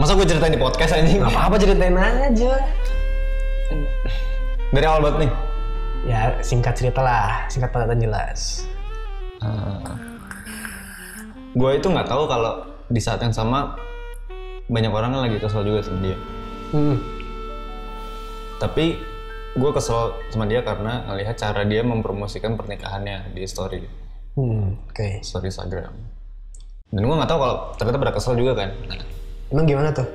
Masa gue ceritain di podcast anjing? Gak apa-apa ceritain aja. Dari awal banget nih. Ya singkat cerita lah, singkat padat dan jelas. Gue itu nggak tahu kalau di saat yang sama banyak orang yang lagi kesel juga sama dia. Hmm. Tapi gue kesel sama dia karena ngelihat cara dia mempromosikan pernikahannya di story Hmm, oke. story Instagram. Dan gue nggak tahu kalau ternyata pada kesel juga kan. Nah, Emang gimana tuh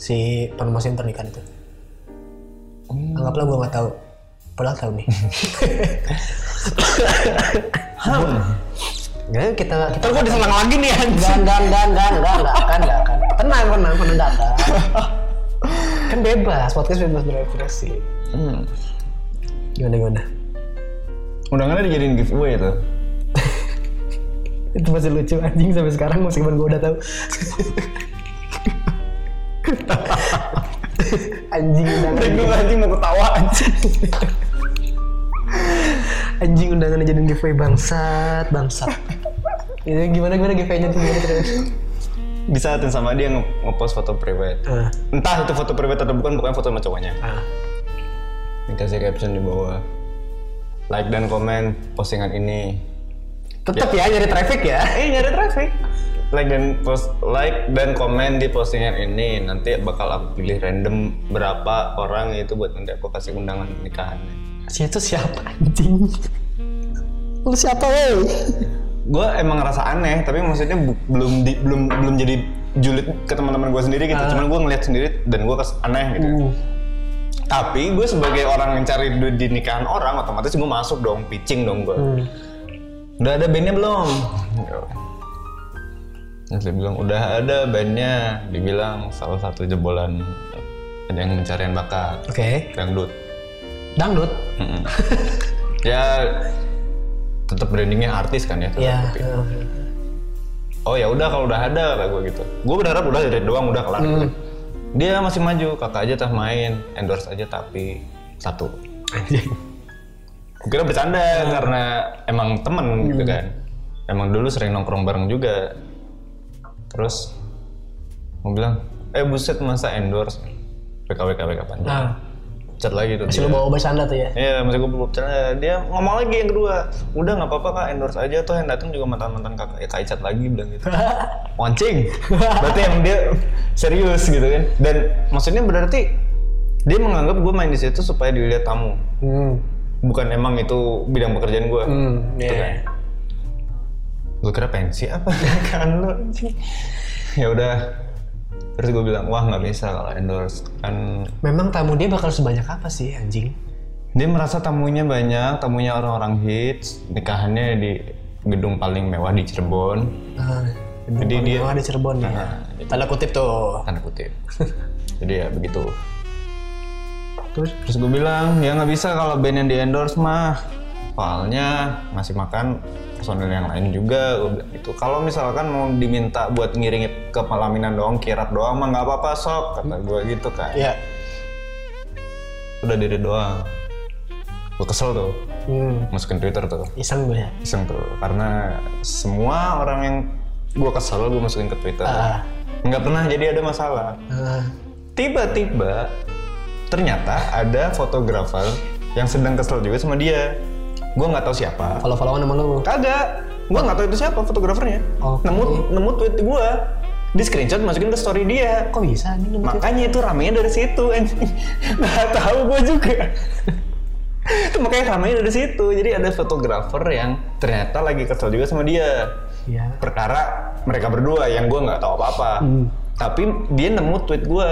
si promosiin pernikahan itu? Anggaplah gue nggak tahu. Padahal tahu nih. Nggak, kita kita gue diserang lagi nih anjing. Enggak, enggak, enggak, enggak, enggak, akan, enggak akan. Tenang, tenang, tenang, enggak. Kan bebas, podcast bebas berekspresi. Hmm. Gimana, gimana? Undangannya dijadiin giveaway itu. Itu masih lucu anjing sampai sekarang meskipun gue udah tahu. Anjing undangan Gue anjing mau ketawa anjing. anjing undangan jadiin giveaway bangsat bangsat itu gimana gimana giveaway-nya tuh gimana terus Di saat yang sama dia nge- nge-post foto private. ah Entah itu foto private atau bukan, pokoknya foto sama cowoknya. ah Dikasih caption di bawah. Like dan komen postingan ini. tetap ya nyari traffic ya Eh nyari traffic. Like dan post like dan komen di postingan ini nanti bakal aku pilih random berapa orang itu buat nanti aku kasih undangan nikahannya. si itu siapa anjing lu siapa woi Gue emang ngerasa aneh tapi maksudnya belum di, belum belum jadi julid ke teman-teman gue sendiri gitu. Cuman gue ngeliat sendiri dan gue kes aneh gitu. Uh, Tapi gue sebagai orang yang cari duit di nikahan orang otomatis gue masuk dong pitching dong gue. hmm. Udah ada bandnya belum? Terus dia bilang udah ada bandnya. Dibilang salah satu jebolan ada yang pencarian bakat, oke dangdut. dangdut Mm-mm. ya tetap brandingnya artis kan ya. ya Tapi, Oh ya udah kalau udah ada kata gue gitu. Gue berharap udah dari doang udah kelar. Hmm. Dia masih maju, kakak aja tah main, endorse aja tapi satu. anjing Gue kira bercanda karena emang temen gitu kan. Emang dulu sering nongkrong bareng juga. Terus mau bilang, eh buset masa endorse? PKW KW kapan? nah Chat lagi tuh. masih lu bawa bercanda tuh ya Iya, masih gue belum bercanda. Dia ngomong lagi yang kedua. Udah nggak apa-apa kak, endorse aja tuh yang datang juga mantan-mantan kakak. Ya kak Icat lagi bilang gitu. Wancing. Berarti emang dia serius gitu kan. Dan maksudnya berarti dia menganggap gue main di situ supaya dilihat tamu. hmm. Bukan emang itu bidang pekerjaan gue. hmm. Gitu iya. kan. Gue kira pensi apa kan lu anjing. Ya udah. Terus gue bilang, wah nggak bisa kalau endorse. Kan memang tamu dia bakal sebanyak apa sih anjing Dia merasa tamunya banyak, tamunya orang-orang hits, nikahannya di gedung paling mewah di Cirebon. nah, Jadi dia Oh, ada Cirebon ya Nah, gitu. tanda kutip tuh tanda kutip. Jadi ya begitu. terus Terus gue bilang, ya nggak bisa kalau band yang di endorse mah. Soalnya ngasih makan personil yang lain juga. Gue bilang gitu. Kalau misalkan mau diminta buat ngiringi ke pelaminan doang, kirap doang mah nggak apa-apa sok. Kata gue gitu kan. ya Udah diri doang. Gue kesel tuh. hmm. Masukin Twitter tuh. iseng gue ya iseng tuh karena semua orang yang gue kesel gue masukin ke Twitter Ah. nggak pernah jadi ada masalah Ah, tiba-tiba ternyata ada fotografer yang sedang kesel juga sama dia gue nggak tahu siapa. Follow-followan sama lu? Kagak. Gue nggak tahu itu siapa fotografernya. Oke. nemu nemu tweet gue di screenshot masukin ke story dia. Kok bisa lu makanya itu ramenya dari situ nggak tahu gue juga. Itu makanya ramenya dari situ. Jadi ada fotografer yang ternyata lagi kesel juga sama dia. Ya perkara mereka berdua yang gue nggak tahu apa apa Hmm. tapi dia nemu tweet gue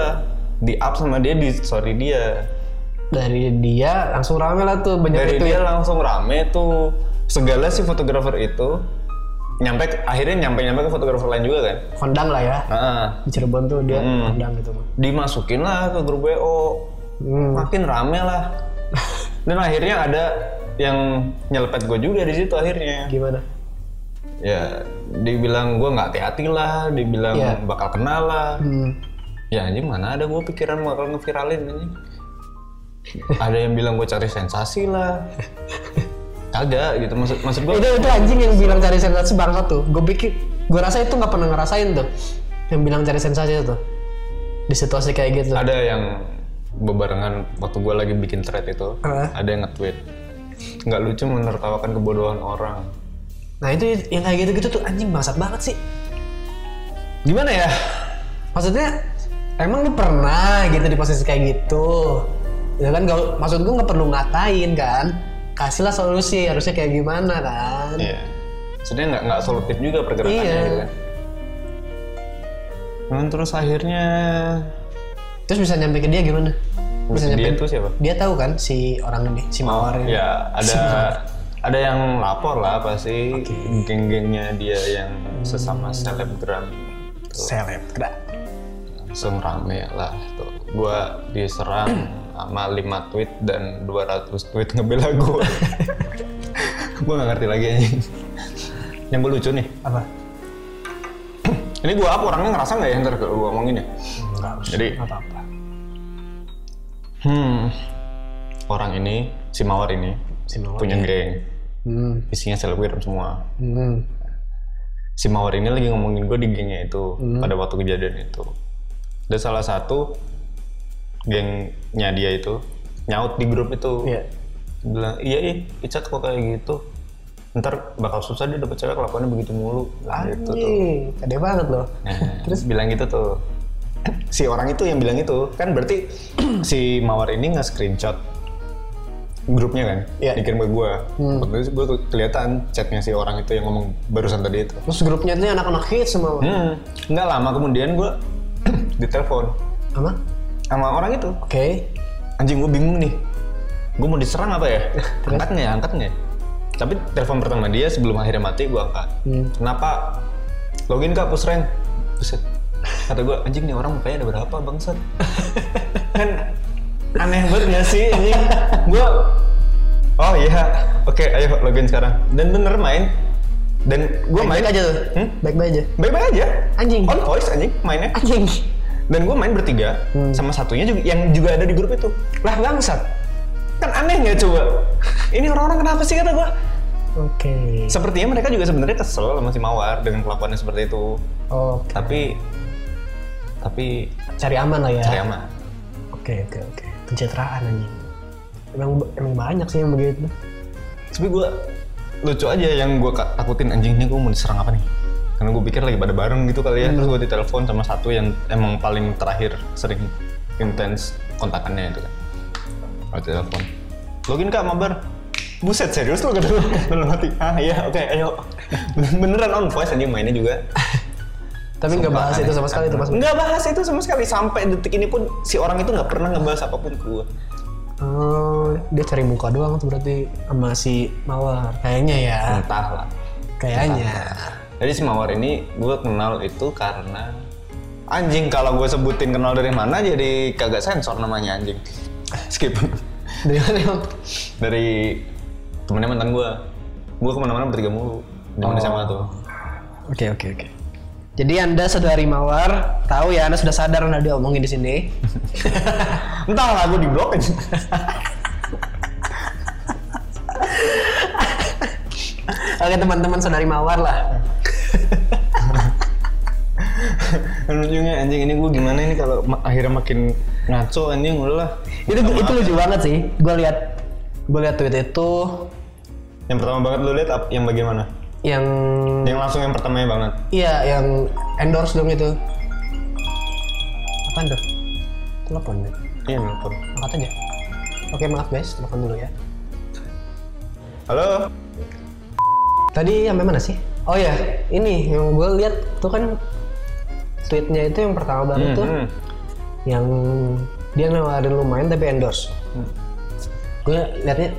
di up sama dia di story dia dari dia langsung rame lah tuh banyak dari itu dia ya. langsung rame tuh. Segala si fotografer itu nyampe akhirnya nyampe nyampe ke fotografer lain juga kan? Kondang lah ya. Heeh. di Cirebon tuh dia Hmm. kondang gitu mah dimasukin lah ke grup wo hmm. makin rame lah. Dan akhirnya ada yang nyelepet gue juga di situ akhirnya. Gimana? Ya dibilang gue nggak hati-hati lah dibilang Iya. bakal kenal lah. Hmm. ya anjing mana ada gue pikiran bakal ngeviralin anjing ada yang bilang gue cari sensasi lah. Kagak gitu maksud maksud gue itu itu anjing yang bilang cari sensasi bangsat tuh. Gue pikir gue rasa itu nggak pernah ngerasain tuh. Yang bilang cari sensasi itu tuh. Di situasi kayak gitu. Ada yang bebarengan waktu gue lagi bikin thread itu Heeh. ada yang nge-tweet. Nggak lucu menertawakan kebodohan orang. Nah itu yang kayak gitu-gitu tuh anjing bangsat banget sih. Gimana ya? Maksudnya emang lu pernah gitu di posisi kayak gitu ya kan gak, maksud gue nggak perlu ngatain kan. Kasihlah solusi harusnya kayak gimana kan. Iya. Sebenarnya nggak nggak solutif juga pergerakannya Iya. gitu kan. Cuman terus akhirnya? Terus bisa nyampe ke dia gimana? Bisa dia nyampe tuh siapa? dia tahu kan si orang ini si mawar ini? Ya ada ada yang lapor lah pasti geng-gengnya dia yang sesama selebgram tuh selebgram. Langsung rame lah tuh. Gua diserang sama 5 tweet dan 200 tweet ngebela gua. gua nggak ngerti lagi anjing. Yang gue lucu nih, apa ini gua apa orangnya ngerasa nggak ya ntar kalau gua ngomongin ya? enggak harus Jadi nggak apa-apa Hmm, orang ini, si Mawar ini, si mawar punya geng. hmm. Isinya selebgram semua. Hmm. Si Mawar ini lagi ngomongin gue di gengnya itu, pada waktu kejadian itu. Dan salah satu gengnya dia itu, nyaut di grup itu. Iya. Bilang, iya ih, Icat kok kayak gitu. Ntar bakal susah dia dapet cewek kelakuannya begitu mulu. Bilang gitu tuh. Pede banget loh. Nah, terus bilang gitu tuh. Si orang itu yang bilang itu, kan berarti si Mawar ini nggak screenshot grupnya kan, Iya. dikirim ke gue. Waktu itu gue kelihatan chatnya si orang itu yang ngomong barusan tadi itu. Terus grupnya ini anak-anak hits semua. Hmm, nggak lama kemudian gue ditelepon Apa? Sama orang itu. Oke. Anjing gue bingung nih, gue mau diserang apa ya? angkat nggak ya? Angkat nggak? ya? Tapi telepon pertama dia sebelum akhirnya mati gue angkat. Hmm. Kenapa? Login kak push rank. Buset. Kata gue, anjing nih orang mukanya ada berapa bangsat? kan aneh banget gak sih anjing? Gue, oh iya, oke ayo login sekarang. Dan bener main. Dan gue main aja tuh. Hmm? Baik-baik aja. Baik-baik aja. Anjing. On voice anjing mainnya. Anjing. Dan gue main bertiga sama satunya juga yang juga ada di grup itu. Lah bangsat. Kan aneh nggak coba? Ini orang-orang kenapa sih kata gue? Oke. Sepertinya mereka juga sebenarnya kesel sama si Mawar dengan kelakuannya seperti itu. Oke. Tapi tapi Cari aman lah ya. cari aman. Oke oke oke. Pencitraan anjing. Emang emang banyak sih yang begitu. Tapi gue lucu aja yang gue takutin anjingnya gue mau diserang apa nih? Karena gue pikir lagi pada bareng gitu kali ya. Terus gue ditelepon sama satu yang emang paling terakhir sering intens kontakannya itu kan. Gue telepon. Login kak mabar. Buset serius lo kata dalam hati. Ah iya oke ayo. Beneran on voice anjing mainnya juga. Tapi nggak bahas itu sama sekali itu pas. Nggak bahas itu sama sekali sampai detik ini pun si orang itu nggak pernah ngebahas apa pun ke gue. Oh, dia cari muka doang tuh berarti sama si Mawar. Kayaknya ya. Entah lah. Kayaknya. Jadi si Mawar ini gue kenal itu karena anjing kalau gue sebutin kenal dari mana jadi kagak sensor namanya anjing. Skip. Dari mana emang? dari temennya mantan gue. Gue ke mana-mana bertiga mulu. Zaman SMA tuh. Oke oke oke. Jadi anda saudari Mawar tahu ya anda sudah sadar anda diomongin di sini. Entah lah gue di blok aja. Oke teman-teman saudari Mawar lah. Dan ujungnya anjing ini gue gimana ini kalau ma- akhirnya makin ngaco anjing udah lah. itu itu lucu banget sih. Gue lihat gue lihat tweet itu Yang pertama banget lu lihat yang bagaimana? yang Yang langsung yang pertamanya banget. iya yang endorse dong itu. Apaan tuh? Telepon ya? Iya nelfon. Angkat aja. Oke maaf guys, telepon dulu ya. Halo. Tadi sampai mana sih? Oh ya, ini yang gue lihat tuh kan tweetnya itu yang pertama banget tuh Hmm. yang dia nawarin lu main tapi endorse. Gue liatnya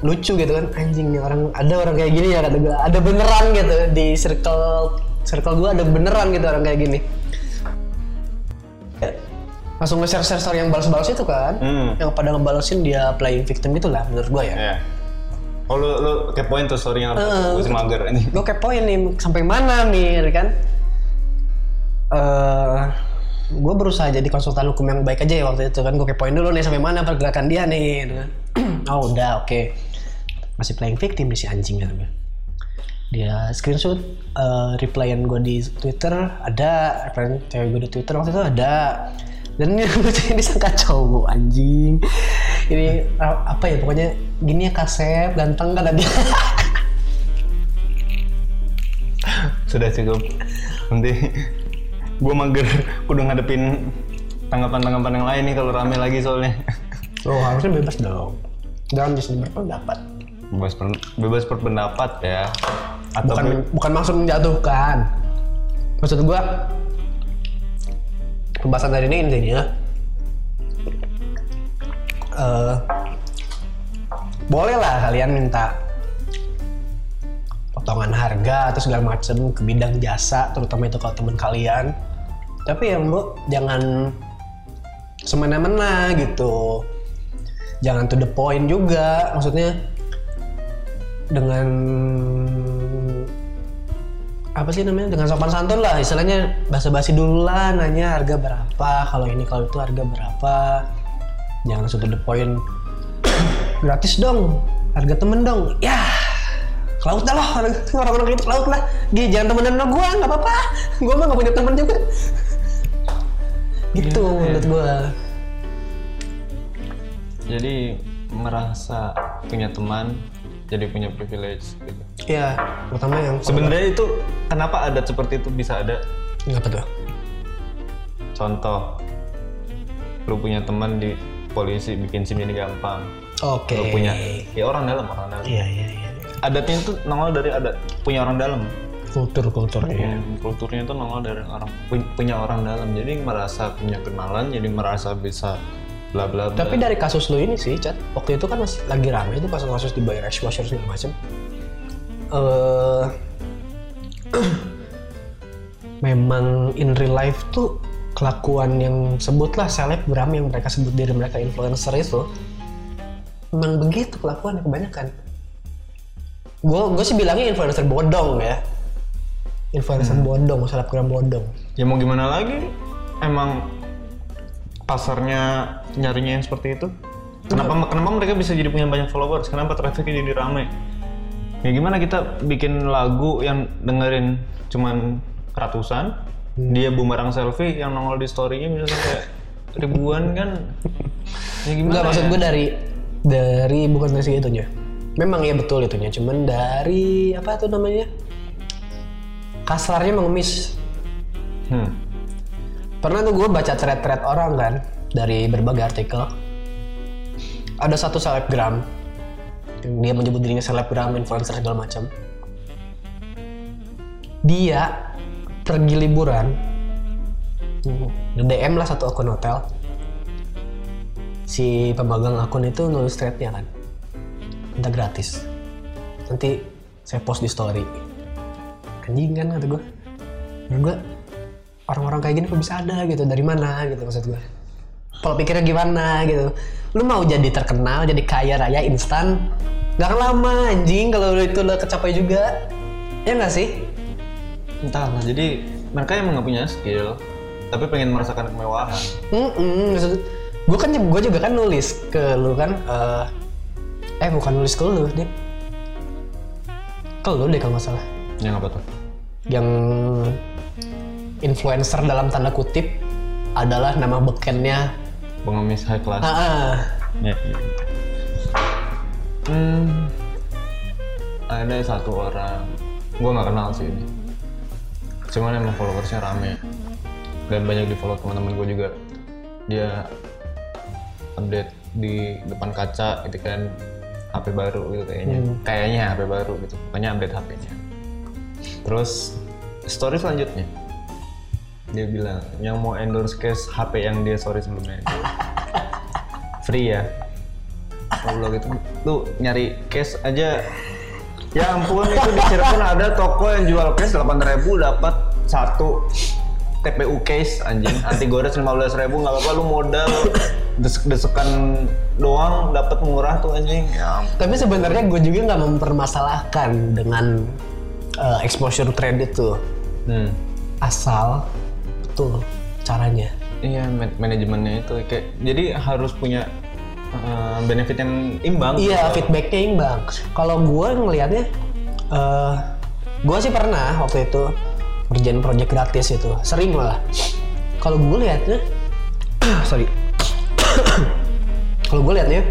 lucu gitu kan anjing nih orang ada orang kayak gini ya kata gue ada beneran gitu di circle circle gue ada beneran gitu orang kayak gini Ya, langsung nge-share share story yang balas-balas itu kan Hmm. yang pada ngebalesin dia playing victim gitu lah menurut gue ya Ya. Oh lu lu kepoin tuh story yang Eh, gue mager anjing. gue kepoin nih sampai mana nih ya kan? Eh gue berusaha jadi konsultan hukum yang baik aja ya waktu itu kan. Gue kepoin dulu nih sampai mana pergerakan dia nih gitu kan. oh udah oke. Masih playing victim di si anjing gitu kan. Dia screenshot uh, replyan gue di Twitter ada replyan cewek gue di Twitter waktu itu ada. Dan ini lucunya disangka cowok anjing ini uh, apa ya pokoknya gini ya kasep ganteng kan dia Sudah cukup. Nanti gue mager udah ngadepin tanggapan-tanggapan yang lain nih kalau rame lagi soalnya. oh harusnya bebas dong jangan sini berpendapat bebas per- bebas berpendapat ya. Atau bukan bukan maksud menjatuhkan maksud gua pembahasan hari ini intinya eh boleh lah kalian minta potongan harga atau segala macam ke bidang jasa terutama itu kalau teman kalian. Tapi ya bu jangan semena-mena gitu. Jangan to the point juga maksudnya dengan apa sih namanya? Dengan sopan santun lah istilahnya basa-basi dulu lah nanya harga berapa kalau ini kalau itu harga berapa jangan langsung to the point. Gratis dong. Harga temen dong. Ya ke laut dah lah. Orang-orang itu laut lah. Gih, jangan temenan sama gue nggak apa-apa. Gue mah nggak punya temen juga. Gitu Iya, iya. menurut gue jadi merasa punya teman jadi punya privilege gitu. ya pertama yang Sebenarnya itu kenapa adat seperti itu bisa ada? apa tuh? Contoh, lu punya teman di polisi bikin SIM ini gampang. oke Lu punya ya orang dalam orang dalam. iya iya iya Adatnya itu nongol dari adat punya orang dalam. kultur kultur ya Hmm, Kulturnya itu nongol dari orang pu- punya orang dalam. Jadi merasa punya kenalan, jadi merasa bisa bla bla bla. Tapi dari kasus lu ini sih, Chat, waktu itu kan masih lagi rame itu kasus-kasus dibayar exposure segala macam. Eh, memang in real life tuh kelakuan yang sebutlah selebgram yang mereka sebut diri mereka influencer itu memang begitu kelakuannya kebanyakan. Gue gue sih bilangnya influencer bodong ya. Influencer bodong, selebgram bodong. Ya mau gimana lagi? Emang pasarnya nyarinya yang seperti itu? Kenapa kenapa mereka bisa jadi punya banyak followers? Kenapa trafficnya jadi rame? Ya gimana kita bikin lagu yang dengerin cuman ratusan, dia bumerang selfie yang nongol di story-nya bisa sampai ribuan kan? Ya gimana? Enggak maksud ya? gue dari dari bukan dari segi itunya. Memang ya betul itunya, cuman dari apa tuh namanya? Kasarnya mengemis. Hmm. Pernah tuh gue baca thread-thread orang kan dari berbagai artikel. Ada satu selebgram dia menyebut dirinya selebgram, influencer segala macam. Dia pergi liburan, DM lah satu akun hotel. Si pemegang akun itu nulis threadnya kan, minta gratis. Nanti saya post di story. Anjing kan kata gue. Menurut gue orang-orang kayak gini kok bisa ada gitu dari mana gitu maksud gue kalau pikirnya gimana gitu lu mau jadi terkenal jadi kaya raya instan gak lama anjing kalau itu udah kecapai juga ya nggak sih Entahlah, jadi mereka emang nggak punya skill, tapi pengen merasakan kemewahan. Mm maksud gue kan gue juga kan nulis ke lu kan eh eh bukan nulis ke lu deh ke lu deh kalau nggak salah Yang apa tuh? yang influencer dalam tanda kutip adalah nama bekennya Pengemis high class. ah, ah. Ya, iya. Hmm, ada satu orang, gue nggak kenal sih ini. Cuman emang followersnya rame dan banyak di follow teman-teman gue juga. Dia update di depan kaca gitu kan HP baru gitu kayaknya. Kayaknya HP baru gitu. Pokoknya update HP-nya. Terus story selanjutnya dia bilang yang mau endorse case HP yang dia story sebelumnya itu free ya Allah gitu lu nyari case aja ya ampun itu di Cirebon ada toko yang jual case 8000 dapat satu TPU case anjing anti gores 15000 ribu nggak apa-apa lu modal desek-desekan doang dapat murah tuh anjing ya. Tapi sebenarnya gue juga nggak mempermasalahkan dengan uh, exposure trend itu, hmm. asal betul caranya. iya man- manajemennya itu kayak jadi harus punya uh, benefit yang imbang Iya, feedbacknya imbang. Kalau gue ngelihatnya, uh, Gue sih pernah waktu itu kerjaan project gratis itu, sering malah. Kalau gue liatnya, sorry. Kalau gue liatnya,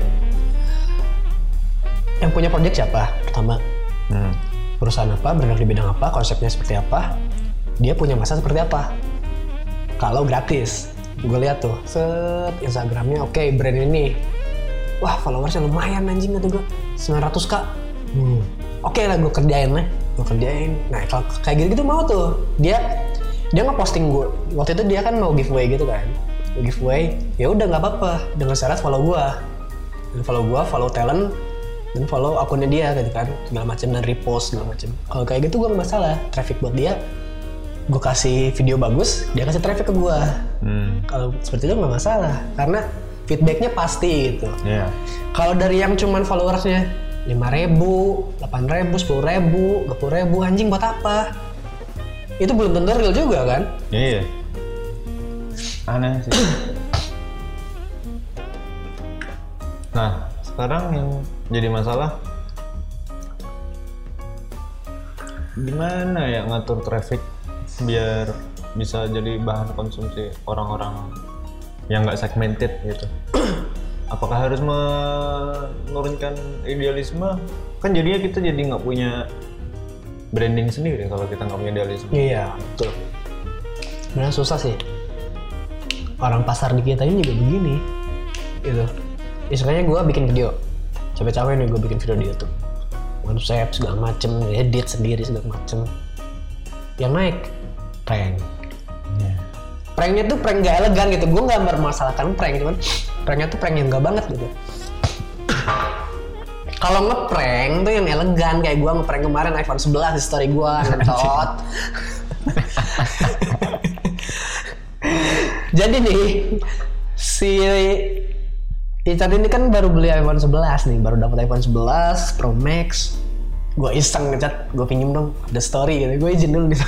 yang punya project siapa? Pertama, Hmm. perusahaan apa, bergerak di bidang apa, konsepnya seperti apa, dia punya masa seperti apa. Kalau gratis, gue lihat tuh, set Instagramnya oke brand ini, wah followersnya lumayan anjing kata gue, 900 k. Hmm. Oke lah gue kerjain lah, gue kerjain. Nah kalau kayak gitu gitu mau tuh, dia dia ngeposting gue. Waktu itu dia kan mau giveaway gitu kan, Mau giveaway. Ya udah nggak apa-apa, dengan syarat follow gue, dan follow gue, follow talent, dan follow akunnya dia gitu kan segala macam dan repost segala macam kalau kayak gitu gue gak masalah traffic buat dia gue kasih video bagus dia kasih traffic ke gue Hmm. kalau seperti itu nggak masalah karena feedbacknya pasti gitu Iya. kalau dari yang cuman followersnya lima ribu, delapan ribu, sepuluh ribu, dua ribu anjing buat apa? Itu belum tentu real juga kan? Iya. Aneh sih. nah, sekarang yang jadi masalah gimana ya ngatur traffic biar bisa jadi bahan konsumsi orang-orang yang nggak segmented gitu. Apakah harus menurunkan idealisme? Kan jadinya kita jadi nggak punya branding sendiri kalau kita nggak punya idealisme. Iya, betul. Sebenarnya susah sih. Orang pasar di kita ini juga begini. Gitu. Misalnya gue bikin video. Capek-capek nih gue bikin video di YouTube. Konsep segala macem, edit sendiri segala macem. Yang naik, prank. Iya. Pranknya tuh prank gak elegan gitu. Gue gak mempermasalahkan prank, cuman pranknya tuh prank yang gak banget gitu. Kalau ngeprank tuh yang elegan kayak gue ngeprank kemarin iPhone 11 di story gue ngentot. Jadi nih si Icat ini kan baru beli iPhone 11 nih, baru dapat iPhone 11 Pro Max. Gue iseng ngecat, gue pinjem dong, ada story gitu. Gue izin dulu gitu.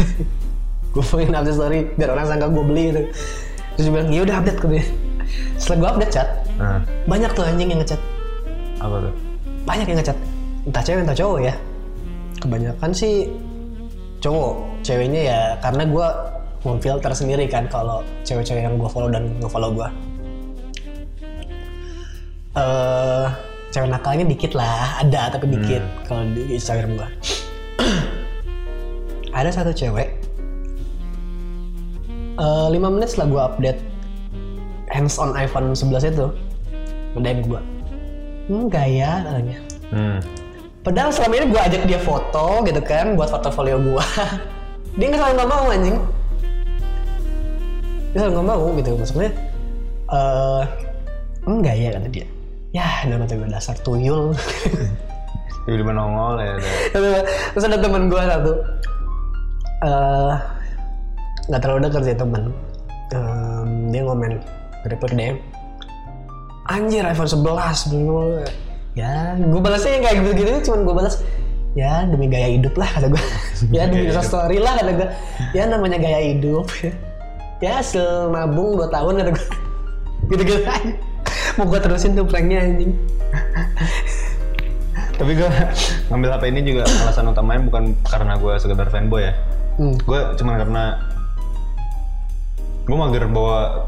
gue pengen update story biar orang sangka gue beli gitu. Terus dia bilang, iya udah update ke dia. Setelah gue update chat, Nah, banyak tuh anjing yang ngechat. apa tuh? Banyak yang ngechat. Entah cewek entah cowok ya. Kebanyakan sih cowok. Ceweknya ya karena gue memfilter sendiri kan kalau cewek-cewek yang gue follow dan nge-follow gue. eh cewek nakalnya dikit lah, ada tapi dikit kalau di Instagram gua. ada satu cewek, eh 5 menit setelah gua update hands on iPhone 11 itu, nge gua. Hmm, gaya katanya. Hmm. Padahal selama ini gua ajak dia foto gitu kan, buat portofolio gua. dia nggak selalu nggak mau anjing. Dia selalu nggak mau gitu, maksudnya. eh enggak ya kata dia. Ya, udah kata gue dasar tuyul. Tiba-tiba nongol ya. Terus ada temen gue satu. eh nggak terlalu dekat sih temen. Em, dia ngomen report DM. Anjir iPhone 11 belum Ya, gue balasnya yang kayak gitu-gitu cuman gue balas ya demi gaya hidup lah kata gue. ya demi Gaya story lah kata gue. Ya namanya gaya hidup. ya hasil nabung 2 tahun kata gue. Gitu-gitu aja. Mau gue terusin tuh pranknya anjing. Tapi gue ngambil HP ini juga alasan utamanya bukan karena gue sekedar fanboy ya. Hmm. Gue cuma karena gue mager bawa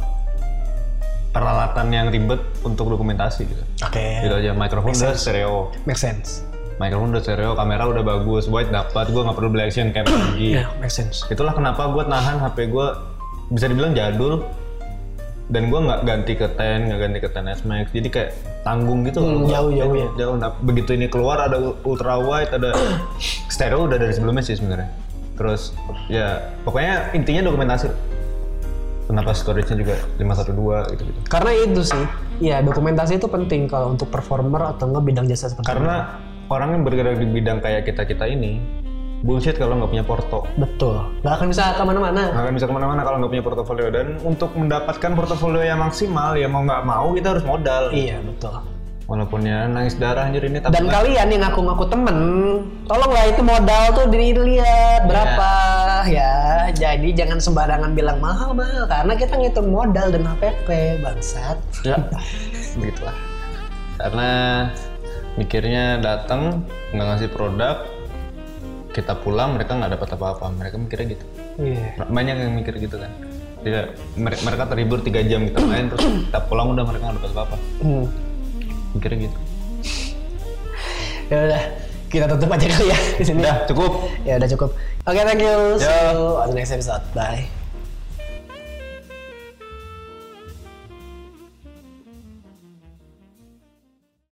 peralatan yang ribet untuk dokumentasi gitu. Oke. Gitu aja. Mikrofon udah stereo, Make sense. mikrofon udah stereo, kamera udah bagus, white dapat, gue nggak perlu beli action cam lagi. Ya, make sense. Itulah kenapa gue nahan HP gue bisa dibilang jadul dan gue nggak ganti ke 10, nggak ganti ke 10s Max, jadi kayak tanggung gitu Hmm, jauh, jauh ya. Jauh. Nah, begitu ini keluar ada ultra wide, ada stereo udah dari sebelumnya sih sebenarnya. Terus ya pokoknya intinya dokumentasi. Kenapa storage-nya juga 512 gitu gitu. Karena itu sih, ya dokumentasi itu penting kalau untuk performer atau enggak bidang jasa seperti Karena orang yang bergerak di bidang kayak kita kita ini bullshit kalau nggak punya porto. itu. Betul. Nggak akan bisa ke mana-mana. nggak akan bisa ke mana-mana kalau nggak punya portofolio dan untuk mendapatkan portofolio yang maksimal ya mau nggak mau kita harus modal Iya betul. walaupun ya nangis darah anjir ini tapi Dan kalian yang ngaku-ngaku temen, tolonglah itu modal tuh dilihat berapa ya. Jadi jangan sembarangan bilang mahal-mahal karena kita ngitung modal dan HPP bangsat. ya. Begitulah. Karena mikirnya datang nggak ngasih produk kita pulang mereka nggak dapat apa-apa. Mereka mikirnya gitu. Iya. banyak yang mikir gitu kan. Tidak mere- mereka terhibur tiga jam kita main terus kita pulang udah mereka nggak dapat apa-apa. Hmm. mikirnya gitu. Ya udah, kita tutup aja kali ya di sini. udah cukup Ya udah cukup. Oke, thank you. See Ya. you on the next episode. Bye.